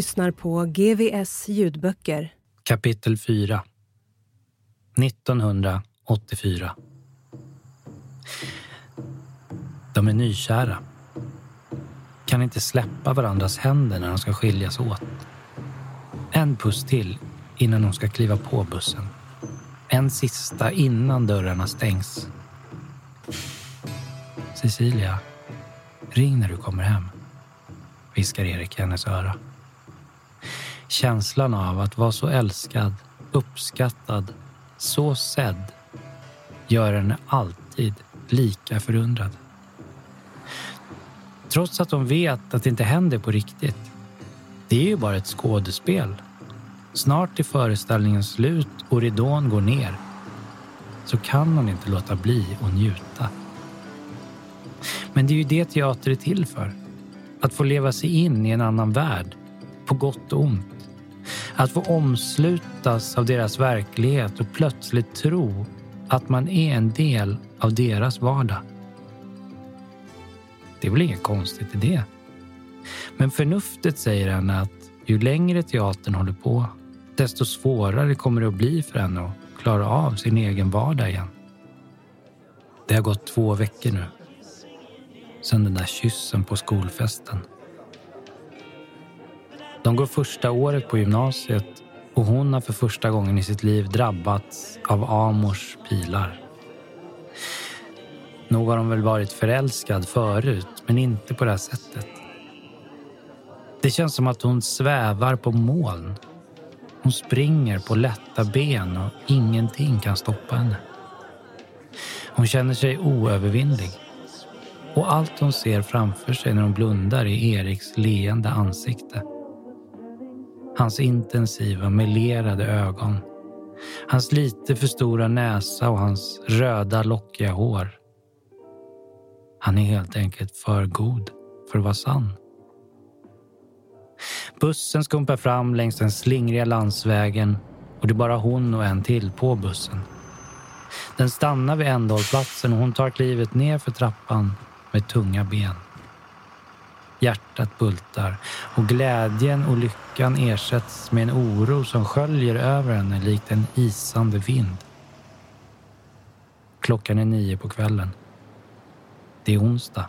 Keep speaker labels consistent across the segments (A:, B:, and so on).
A: lyssnar på GVS ljudböcker.
B: Kapitel 4 1984 De är nykära. Kan inte släppa varandras händer när de ska skiljas åt. En puss till innan de ska kliva på bussen. En sista innan dörrarna stängs. Cecilia, ring när du kommer hem, viskar Erik i hennes öra. Känslan av att vara så älskad, uppskattad, så sedd gör henne alltid lika förundrad. Trots att hon vet att det inte händer på riktigt. Det är ju bara ett skådespel. Snart är föreställningen slut och ridån går ner. Så kan hon inte låta bli att njuta. Men det är ju det teater är till för. Att få leva sig in i en annan värld. På gott och ont. Att få omslutas av deras verklighet och plötsligt tro att man är en del av deras vardag. Det är väl inget konstigt i det. Men förnuftet säger henne att ju längre teatern håller på, desto svårare kommer det att bli för henne att klara av sin egen vardag igen. Det har gått två veckor nu. Sedan den där kyssen på skolfesten. De går första året på gymnasiet och hon har för första gången i sitt liv drabbats av Amors pilar. Nog har hon väl varit förälskad förut, men inte på det här sättet. Det känns som att hon svävar på moln. Hon springer på lätta ben och ingenting kan stoppa henne. Hon känner sig oövervinnlig. Och allt hon ser framför sig när hon blundar är Eriks leende ansikte. Hans intensiva, melerade ögon. Hans lite för stora näsa och hans röda, lockiga hår. Han är helt enkelt för god för att vara sann. Bussen skumpar fram längs den slingriga landsvägen och det är bara hon och en till på bussen. Den stannar vid ändhållplatsen och hon tar klivet ner för trappan med tunga ben. Hjärtat bultar och glädjen och lyckan ersätts med en oro som sköljer över henne likt en isande vind. Klockan är nio på kvällen. Det är onsdag.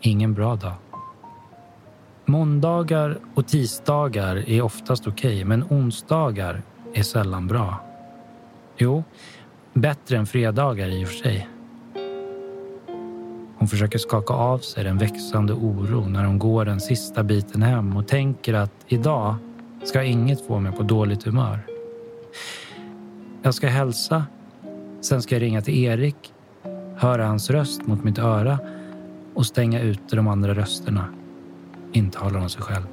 B: Ingen bra dag. Måndagar och tisdagar är oftast okej, okay, men onsdagar är sällan bra. Jo, bättre än fredagar i och för sig. Hon försöker skaka av sig den växande oron när hon går den sista biten hem och tänker att idag ska inget få mig på dåligt humör. Jag ska hälsa, sen ska jag ringa till Erik, höra hans röst mot mitt öra och stänga ute de andra rösterna, intalar hon sig själv.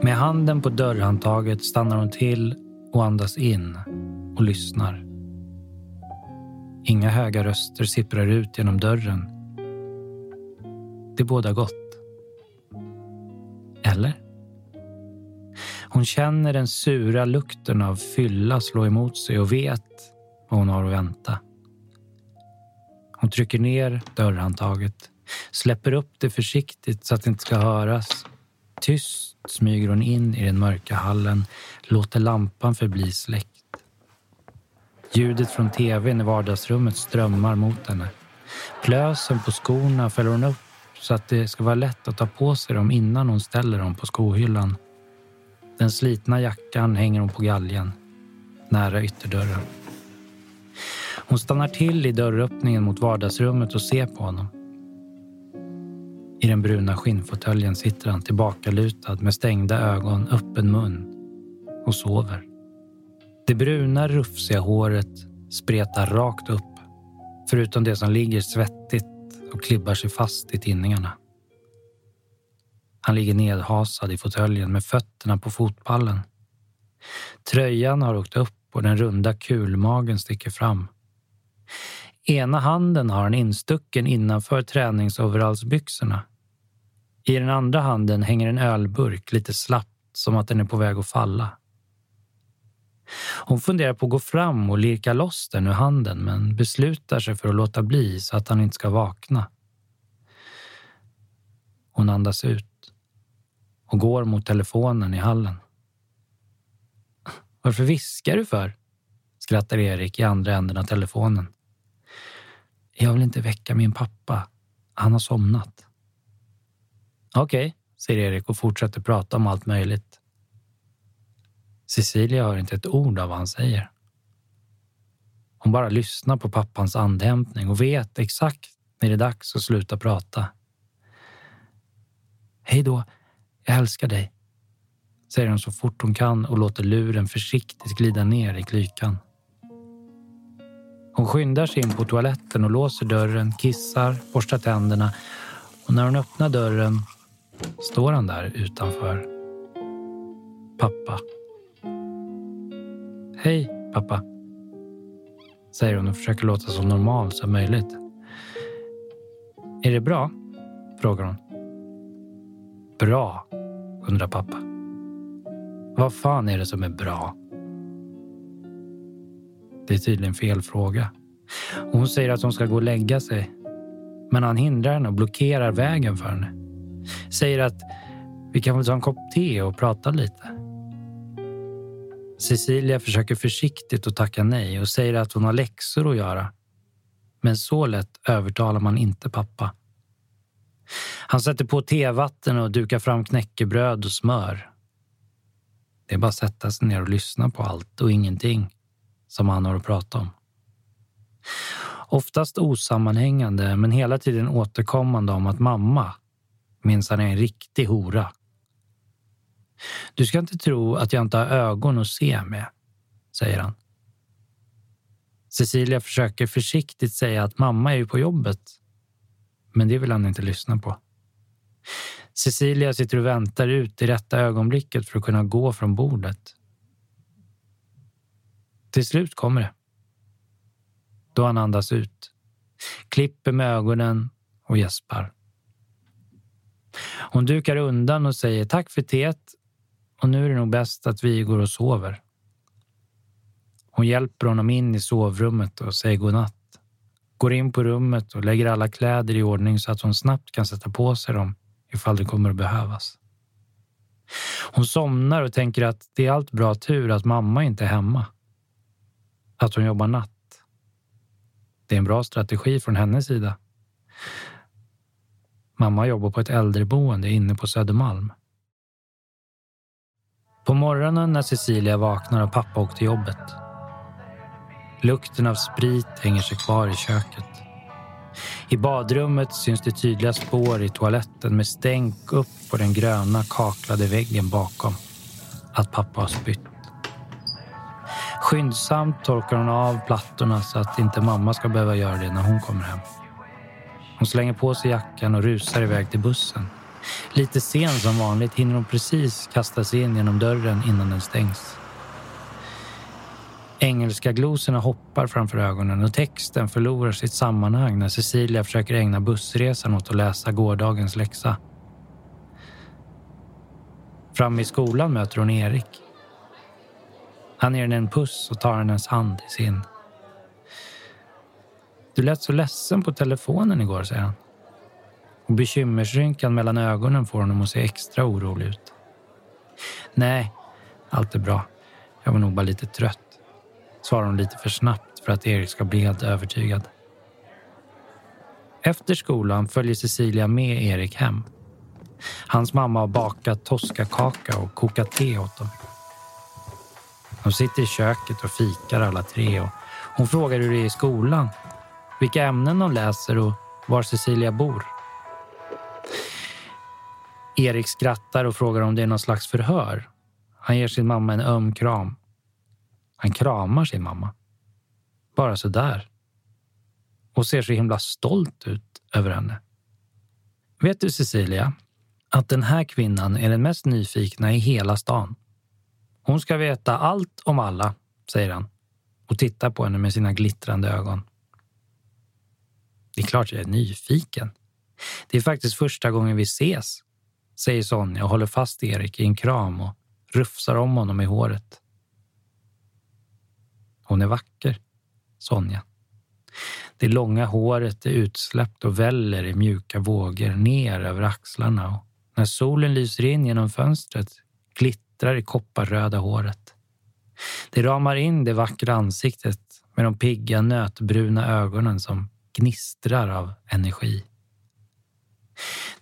B: Med handen på dörrhandtaget stannar hon till och andas in och lyssnar. Inga höga röster sipprar ut genom dörren. Det båda gott. Eller? Hon känner den sura lukten av fylla slå emot sig och vet vad hon har att vänta. Hon trycker ner dörrhandtaget, släpper upp det försiktigt så att det inte ska höras. Tyst smyger hon in i den mörka hallen, låter lampan förbli släckt. Ljudet från tvn i vardagsrummet strömmar mot henne. Plösen på skorna fäller hon upp så att det ska vara lätt att ta på sig dem innan hon ställer dem på skohyllan. Den slitna jackan hänger hon på galgen, nära ytterdörren. Hon stannar till i dörröppningen mot vardagsrummet och ser på honom. I den bruna skinnfåtöljen sitter han tillbakalutad med stängda ögon, öppen mun och sover. Det bruna rufsiga håret spretar rakt upp förutom det som ligger svettigt och klibbar sig fast i tinningarna. Han ligger nedhasad i fåtöljen med fötterna på fotpallen. Tröjan har åkt upp och den runda kulmagen sticker fram. Ena handen har han instucken innanför träningsoverallsbyxorna. I den andra handen hänger en ölburk lite slappt som att den är på väg att falla. Hon funderar på att gå fram och lirka loss den ur handen men beslutar sig för att låta bli så att han inte ska vakna. Hon andas ut och går mot telefonen i hallen. Varför viskar du för? skrattar Erik i andra änden av telefonen. Jag vill inte väcka min pappa. Han har somnat. Okej, okay, säger Erik och fortsätter prata om allt möjligt. Cecilia hör inte ett ord av vad han säger. Hon bara lyssnar på pappans andhämtning och vet exakt när det är dags att sluta prata. Hej då, jag älskar dig, säger hon så fort hon kan och låter luren försiktigt glida ner i klykan. Hon skyndar sig in på toaletten och låser dörren, kissar, borstar tänderna och när hon öppnar dörren står han där utanför. Pappa. Hej, pappa. Säger hon och försöker låta så normal som möjligt. Är det bra? Frågar hon. Bra, undrar pappa. Vad fan är det som är bra? Det är tydligen fel fråga. Hon säger att hon ska gå och lägga sig. Men han hindrar henne och blockerar vägen för henne. Säger att vi kan väl ta en kopp te och prata lite. Cecilia försöker försiktigt att tacka nej och säger att hon har läxor att göra. Men så lätt övertalar man inte pappa. Han sätter på tevatten och dukar fram knäckebröd och smör. Det är bara att sätta sig ner och lyssna på allt och ingenting som han har att prata om. Oftast osammanhängande, men hela tiden återkommande om att mamma minsann är en riktig hora. Du ska inte tro att jag inte har ögon att se med, säger han. Cecilia försöker försiktigt säga att mamma är ju på jobbet, men det vill han inte lyssna på. Cecilia sitter och väntar ut i rätta ögonblicket för att kunna gå från bordet. Till slut kommer det. Då han andas ut, klipper med ögonen och gäspar. Hon dukar undan och säger tack för teet och nu är det nog bäst att vi går och sover. Hon hjälper honom in i sovrummet och säger godnatt. Går in på rummet och lägger alla kläder i ordning så att hon snabbt kan sätta på sig dem ifall det kommer att behövas. Hon somnar och tänker att det är allt bra tur att mamma inte är hemma. Att hon jobbar natt. Det är en bra strategi från hennes sida. Mamma jobbar på ett äldreboende inne på Södermalm. På morgonen när Cecilia vaknar har pappa åkt till jobbet. Lukten av sprit hänger sig kvar i köket. I badrummet syns det tydliga spår i toaletten med stänk upp på den gröna kaklade väggen bakom. Att pappa har spytt. Skyndsamt torkar hon av plattorna så att inte mamma ska behöva göra det när hon kommer hem. Hon slänger på sig jackan och rusar iväg till bussen. Lite sen som vanligt hinner hon precis kasta sig in genom dörren innan den stängs. Engelska glosorna hoppar framför ögonen och texten förlorar sitt sammanhang när Cecilia försöker ägna bussresan åt att läsa gårdagens läxa. Framme i skolan möter hon Erik. Han ger henne en puss och tar hennes hand i sin. Du lät så ledsen på telefonen igår, säger han. Och bekymmersrynkan mellan ögonen får honom att se extra orolig ut. Nej, allt är bra. Jag var nog bara lite trött. Svarar hon lite för snabbt för att Erik ska bli helt övertygad. Efter skolan följer Cecilia med Erik hem. Hans mamma har bakat toskakaka och kokat te åt dem. De sitter i köket och fikar alla tre och hon frågar hur det är i skolan, vilka ämnen de läser och var Cecilia bor. Erik skrattar och frågar om det är någon slags förhör. Han ger sin mamma en öm kram. Han kramar sin mamma. Bara så där. Och ser så himla stolt ut över henne. Vet du Cecilia, att den här kvinnan är den mest nyfikna i hela stan. Hon ska veta allt om alla, säger han och tittar på henne med sina glittrande ögon. Det är klart jag är nyfiken. Det är faktiskt första gången vi ses, säger Sonja och håller fast Erik i en kram och rufsar om honom i håret. Hon är vacker, Sonja. Det långa håret är utsläppt och väller i mjuka vågor ner över axlarna och när solen lyser in genom fönstret glittrar det kopparröda håret. Det ramar in det vackra ansiktet med de pigga nötbruna ögonen som gnistrar av energi.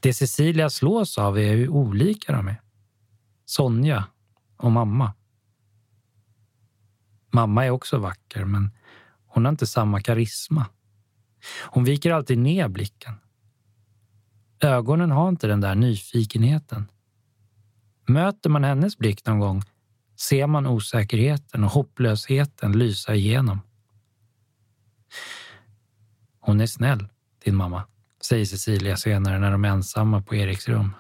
B: Det Cecilia slås av är hur olika de är. Sonja och mamma. Mamma är också vacker, men hon har inte samma karisma. Hon viker alltid ner blicken. Ögonen har inte den där nyfikenheten. Möter man hennes blick någon gång ser man osäkerheten och hopplösheten lysa igenom. Hon är snäll, din mamma, säger Cecilia senare när de är ensamma på Eriks rum.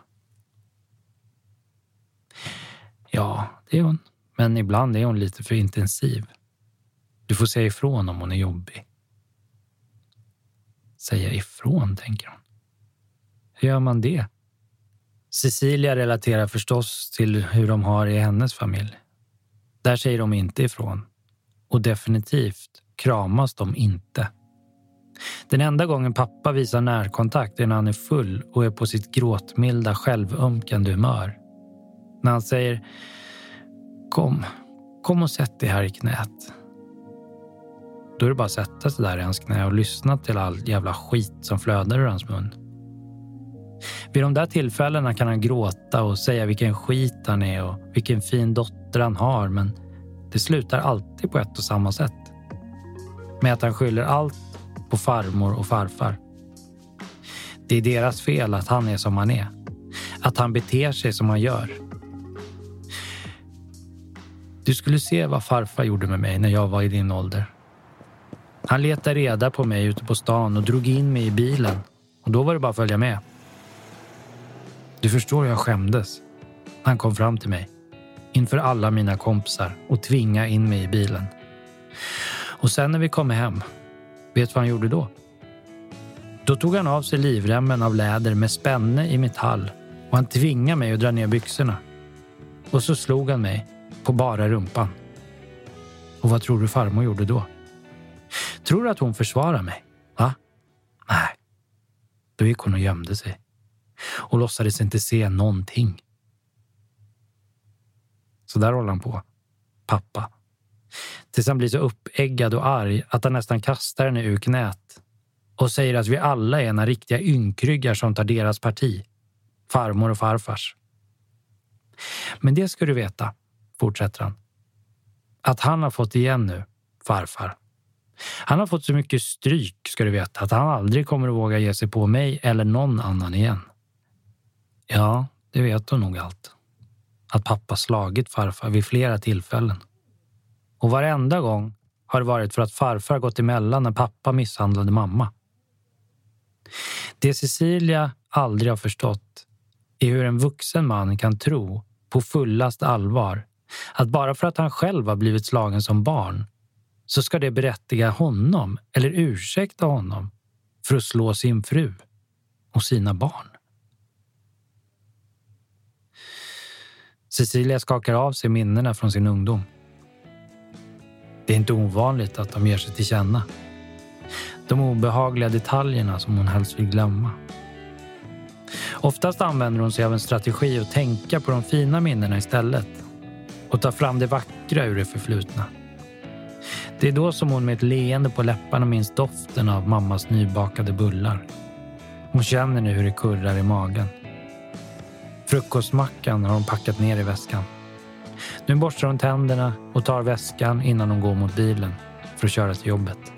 B: Ja, det är hon. Men ibland är hon lite för intensiv. Du får säga ifrån om hon är jobbig. Säga ifrån, tänker hon. Hur gör man det? Cecilia relaterar förstås till hur de har i hennes familj. Där säger de inte ifrån. Och definitivt kramas de inte. Den enda gången pappa visar närkontakt är när han är full och är på sitt gråtmilda, självömkande humör. När han säger Kom, kom och sätt dig här i knät. Då är det bara att sätta sig där i hans knä och lyssna till all jävla skit som flödar ur hans mun. Vid de där tillfällena kan han gråta och säga vilken skit han är och vilken fin dotter han har, men det slutar alltid på ett och samma sätt. Med att han skyller allt på farmor och farfar. Det är deras fel att han är som han är. Att han beter sig som han gör. Du skulle se vad farfar gjorde med mig när jag var i din ålder. Han letade reda på mig ute på stan och drog in mig i bilen. Och då var det bara att följa med. Du förstår hur jag skämdes. Han kom fram till mig inför alla mina kompisar och tvinga in mig i bilen. Och sen när vi kom hem, vet du vad han gjorde då? Då tog han av sig livremmen av läder med spänne i metall och han tvingade mig att dra ner byxorna. Och så slog han mig på bara rumpan. Och vad tror du farmor gjorde då? Tror du att hon försvarar mig? Va? Nej. Då gick hon och gömde sig och låtsades inte se någonting. Så där håller han på. Pappa. Tills han blir så uppeggad och arg att han nästan kastar henne ur knät och säger att vi alla är ena riktiga ynkryggar som tar deras parti. Farmor och farfars. Men det ska du veta, fortsätter han. Att han har fått igen nu, farfar. Han har fått så mycket stryk, ska du veta, att han aldrig kommer att våga ge sig på mig eller någon annan igen. Ja, det vet hon nog allt. Att pappa slagit farfar vid flera tillfällen. Och varenda gång har det varit för att farfar gått emellan när pappa misshandlade mamma. Det Cecilia aldrig har förstått är hur en vuxen man kan tro på fullast allvar att bara för att han själv har blivit slagen som barn så ska det berättiga honom eller ursäkta honom för att slå sin fru och sina barn. Cecilia skakar av sig minnena från sin ungdom. Det är inte ovanligt att de ger sig till känna. De obehagliga detaljerna som hon helst vill glömma. Oftast använder hon sig av en strategi att tänka på de fina minnena istället och ta fram det vackra ur det förflutna. Det är då som hon med ett leende på läpparna minns doften av mammas nybakade bullar. Hon känner nu hur det kurrar i magen. Frukostmackan har hon packat ner i väskan. Nu borstar hon tänderna och tar väskan innan hon går mot bilen för att köra till jobbet.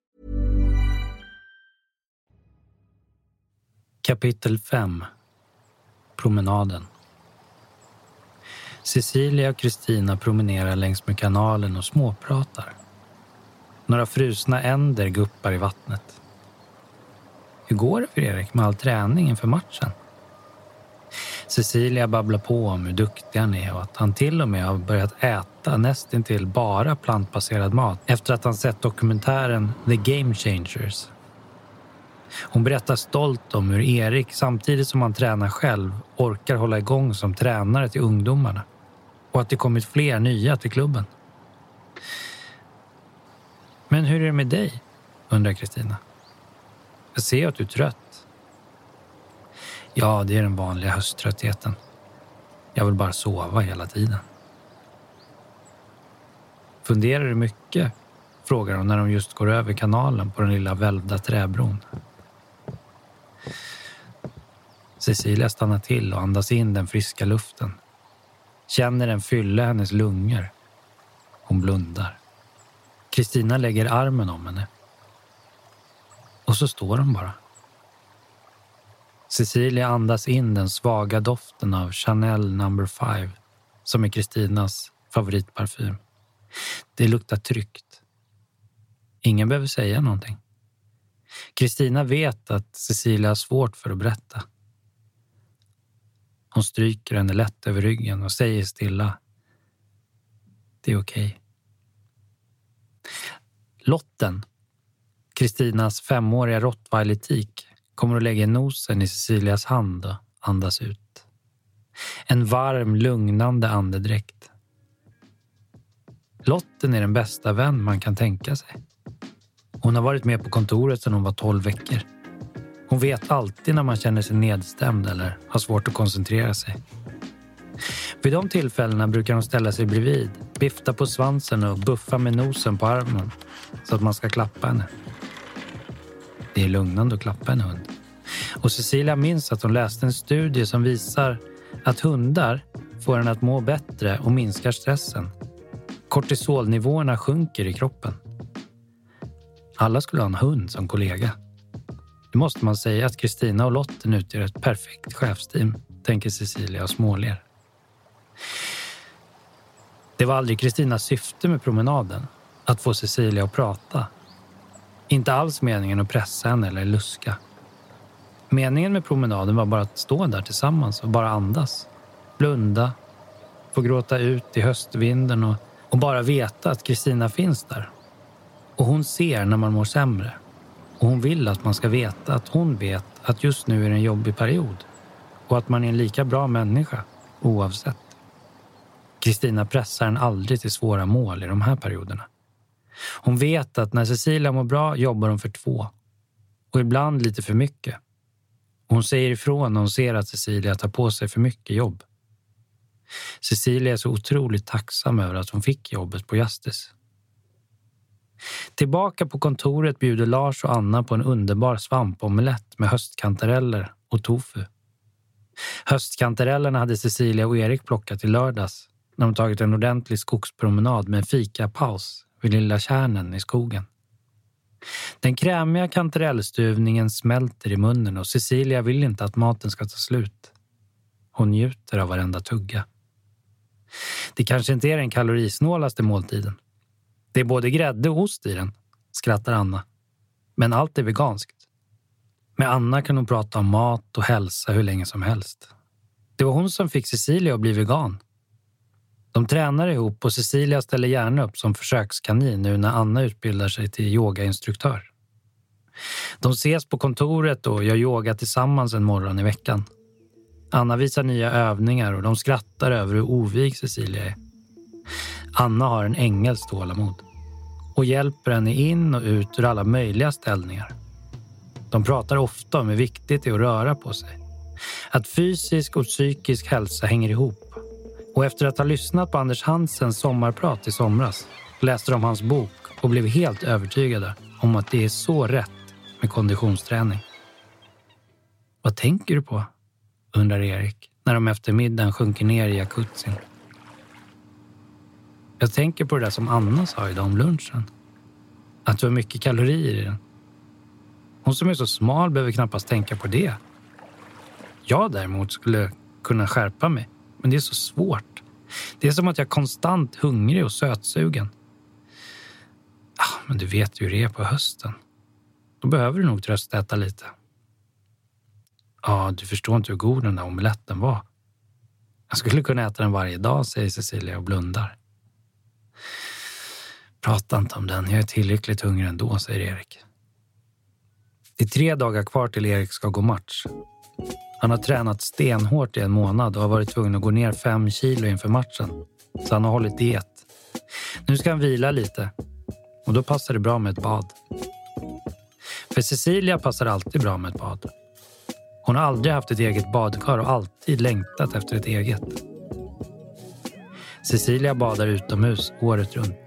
B: Kapitel 5 Promenaden Cecilia och Kristina promenerar längs med kanalen och småpratar. Några frusna änder guppar i vattnet. Hur går det för Erik med all träning inför matchen? Cecilia babblar på om hur duktig han är och att han till och med har börjat äta nästintill bara plantbaserad mat efter att han sett dokumentären The Game Changers. Hon berättar stolt om hur Erik, samtidigt som han tränar själv, orkar hålla igång som tränare till ungdomarna och att det kommit fler nya till klubben. Men hur är det med dig? undrar Kristina. Jag ser att du är trött. Ja, det är den vanliga hösttröttheten. Jag vill bara sova hela tiden. Funderar du mycket? frågar hon när de just går över kanalen på den lilla välvda träbron. Cecilia stannar till och andas in den friska luften. Känner den fylla hennes lungor. Hon blundar. Kristina lägger armen om henne. Och så står hon bara. Cecilia andas in den svaga doften av Chanel No. 5 som är Kristinas favoritparfym. Det luktar tryggt. Ingen behöver säga någonting. Kristina vet att Cecilia har svårt för att berätta. Hon stryker henne lätt över ryggen och säger stilla. Det är okej. Okay. Lotten, Kristinas femåriga rottweilertik, kommer att lägga nosen i Cecilias hand och andas ut. En varm, lugnande andedräkt. Lotten är den bästa vän man kan tänka sig. Hon har varit med på kontoret sedan hon var 12 veckor. Hon vet alltid när man känner sig nedstämd eller har svårt att koncentrera sig. Vid de tillfällena brukar hon ställa sig bredvid, vifta på svansen och buffa med nosen på armen så att man ska klappa henne. Det är lugnande att klappa en hund. Och Cecilia minns att hon läste en studie som visar att hundar får en att må bättre och minskar stressen. Kortisolnivåerna sjunker i kroppen. Alla skulle ha en hund som kollega. Det måste man säga att Kristina och Lotten utgör ett perfekt chefsteam, tänker Cecilia och småler. Det var aldrig Kristinas syfte med promenaden, att få Cecilia att prata. Inte alls meningen att pressa henne eller luska. Meningen med promenaden var bara att stå där tillsammans och bara andas. Blunda, få gråta ut i höstvinden och, och bara veta att Kristina finns där. Och hon ser när man mår sämre. Och hon vill att man ska veta att hon vet att just nu är det en jobbig period och att man är en lika bra människa oavsett. Kristina pressar en aldrig till svåra mål i de här perioderna. Hon vet att när Cecilia mår bra jobbar hon för två och ibland lite för mycket. hon säger ifrån när hon ser att Cecilia tar på sig för mycket jobb. Cecilia är så otroligt tacksam över att hon fick jobbet på Justice. Tillbaka på kontoret bjuder Lars och Anna på en underbar svampomelett med höstkantareller och tofu. Höstkantarellerna hade Cecilia och Erik plockat i lördags när de tagit en ordentlig skogspromenad med en fikapaus vid lilla kärnen i skogen. Den krämiga kantarellstuvningen smälter i munnen och Cecilia vill inte att maten ska ta slut. Hon njuter av varenda tugga. Det kanske inte är den kalorisnålaste måltiden. Det är både grädde och ost i den, skrattar Anna. Men allt är veganskt. Med Anna kan hon prata om mat och hälsa hur länge som helst. Det var hon som fick Cecilia att bli vegan. De tränar ihop och Cecilia ställer gärna upp som försökskanin nu när Anna utbildar sig till yogainstruktör. De ses på kontoret och gör yoga tillsammans en morgon i veckan. Anna visar nya övningar och de skrattar över hur ovig Cecilia är. Anna har en ängels tålamod och hjälper henne in och ut ur alla möjliga ställningar. De pratar ofta om hur viktigt det är att röra på sig. Att fysisk och psykisk hälsa hänger ihop. Och efter att ha lyssnat på Anders Hansens sommarprat i somras läste de hans bok och blev helt övertygade om att det är så rätt med konditionsträning. Vad tänker du på? undrar Erik när de efter middagen sjunker ner i jacuzzin. Jag tänker på det där som Anna sa idag om lunchen. Att du har mycket kalorier i den. Hon som är så smal behöver knappast tänka på det. Jag däremot skulle kunna skärpa mig, men det är så svårt. Det är som att jag är konstant hungrig och sötsugen. Ah, men du vet ju hur det är på hösten. Då behöver du nog tröstäta lite. Ja, du förstår inte hur god den där omeletten var. Jag skulle kunna äta den varje dag, säger Cecilia och blundar. Prata inte om den. Jag är tillräckligt hungrig ändå, säger Erik. Det är tre dagar kvar till Erik ska gå match. Han har tränat stenhårt i en månad och har varit tvungen att gå ner fem kilo inför matchen. Så han har hållit diet. Nu ska han vila lite och då passar det bra med ett bad. För Cecilia passar alltid bra med ett bad. Hon har aldrig haft ett eget badkar och alltid längtat efter ett eget. Cecilia badar utomhus året runt.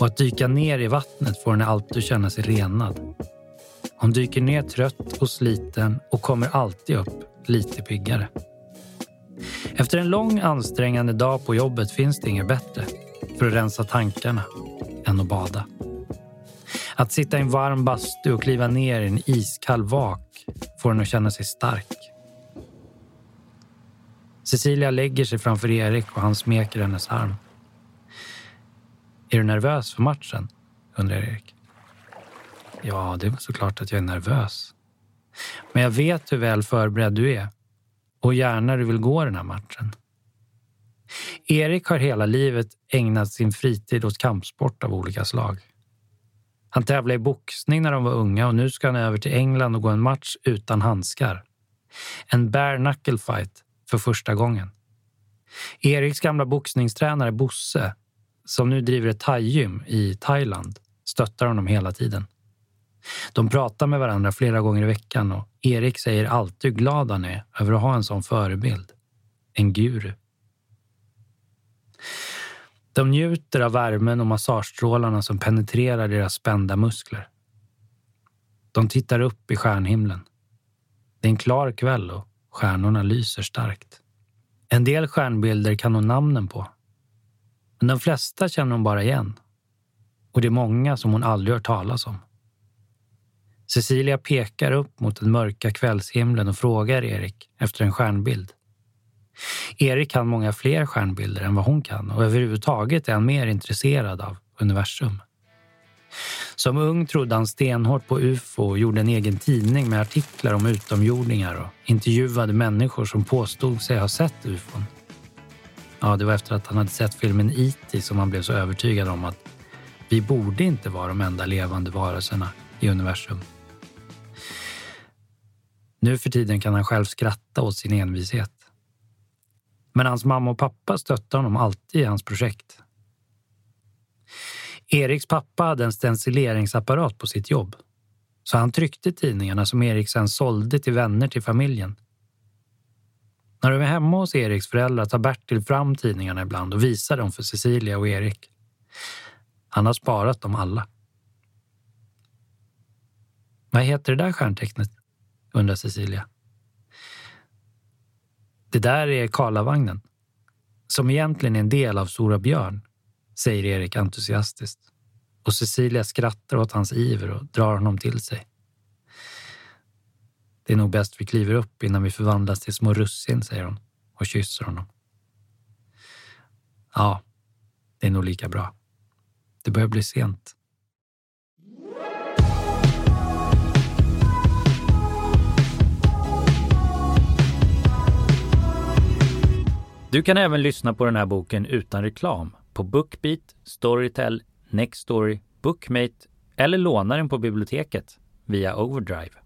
B: Och att dyka ner i vattnet får henne alltid känna sig renad. Hon dyker ner trött och sliten och kommer alltid upp lite piggare. Efter en lång ansträngande dag på jobbet finns det inget bättre för att rensa tankarna än att bada. Att sitta i en varm bastu och kliva ner i en iskall vak får henne att känna sig stark. Cecilia lägger sig framför Erik och han smeker hennes arm. Är du nervös för matchen? undrar Erik. Ja, det är såklart att jag är nervös. Men jag vet hur väl förberedd du är och gärna du vill gå den här matchen. Erik har hela livet ägnat sin fritid åt kampsport av olika slag. Han tävlade i boxning när de var unga och nu ska han över till England och gå en match utan handskar. En bare knuckle fight för första gången. Eriks gamla boxningstränare Bosse, som nu driver ett thai-gym i Thailand, stöttar honom hela tiden. De pratar med varandra flera gånger i veckan och Erik säger alltid hur glad han är över att ha en sån förebild. En guru. De njuter av värmen och massagestrålarna som penetrerar deras spända muskler. De tittar upp i stjärnhimlen. Det är en klar kväll och stjärnorna lyser starkt. En del stjärnbilder kan hon namnen på. Men de flesta känner hon bara igen. Och det är många som hon aldrig hört talas om. Cecilia pekar upp mot den mörka kvällshimlen och frågar Erik efter en stjärnbild. Erik kan många fler stjärnbilder än vad hon kan och överhuvudtaget är han mer intresserad av universum. Som ung trodde han stenhårt på ufo och gjorde en egen tidning med artiklar om utomjordingar och intervjuade människor som påstod sig ha sett ufon. Ja, det var efter att han hade sett filmen E.T. som han blev så övertygad om att vi borde inte vara de enda levande varelserna i universum. Nu för tiden kan han själv skratta åt sin envishet. Men hans mamma och pappa stöttar honom alltid i hans projekt. Eriks pappa hade en stencileringsapparat på sitt jobb. Så han tryckte tidningarna som Erik sen sålde till vänner till familjen. När de är hemma hos Eriks föräldrar tar Bertil fram tidningarna ibland och visar dem för Cecilia och Erik. Han har sparat dem alla. Vad heter det där stjärntecknet? undrar Cecilia. Det där är Karlavagnen, som egentligen är en del av Stora Björn, säger Erik entusiastiskt. Och Cecilia skrattar åt hans iver och drar honom till sig. Det är nog bäst vi kliver upp innan vi förvandlas till små russin, säger hon och kysser honom. Ja, det är nog lika bra. Det börjar bli sent. Du kan även lyssna på den här boken utan reklam på Bookbeat, Storytel, Nextory, Bookmate eller låna den på biblioteket via Overdrive.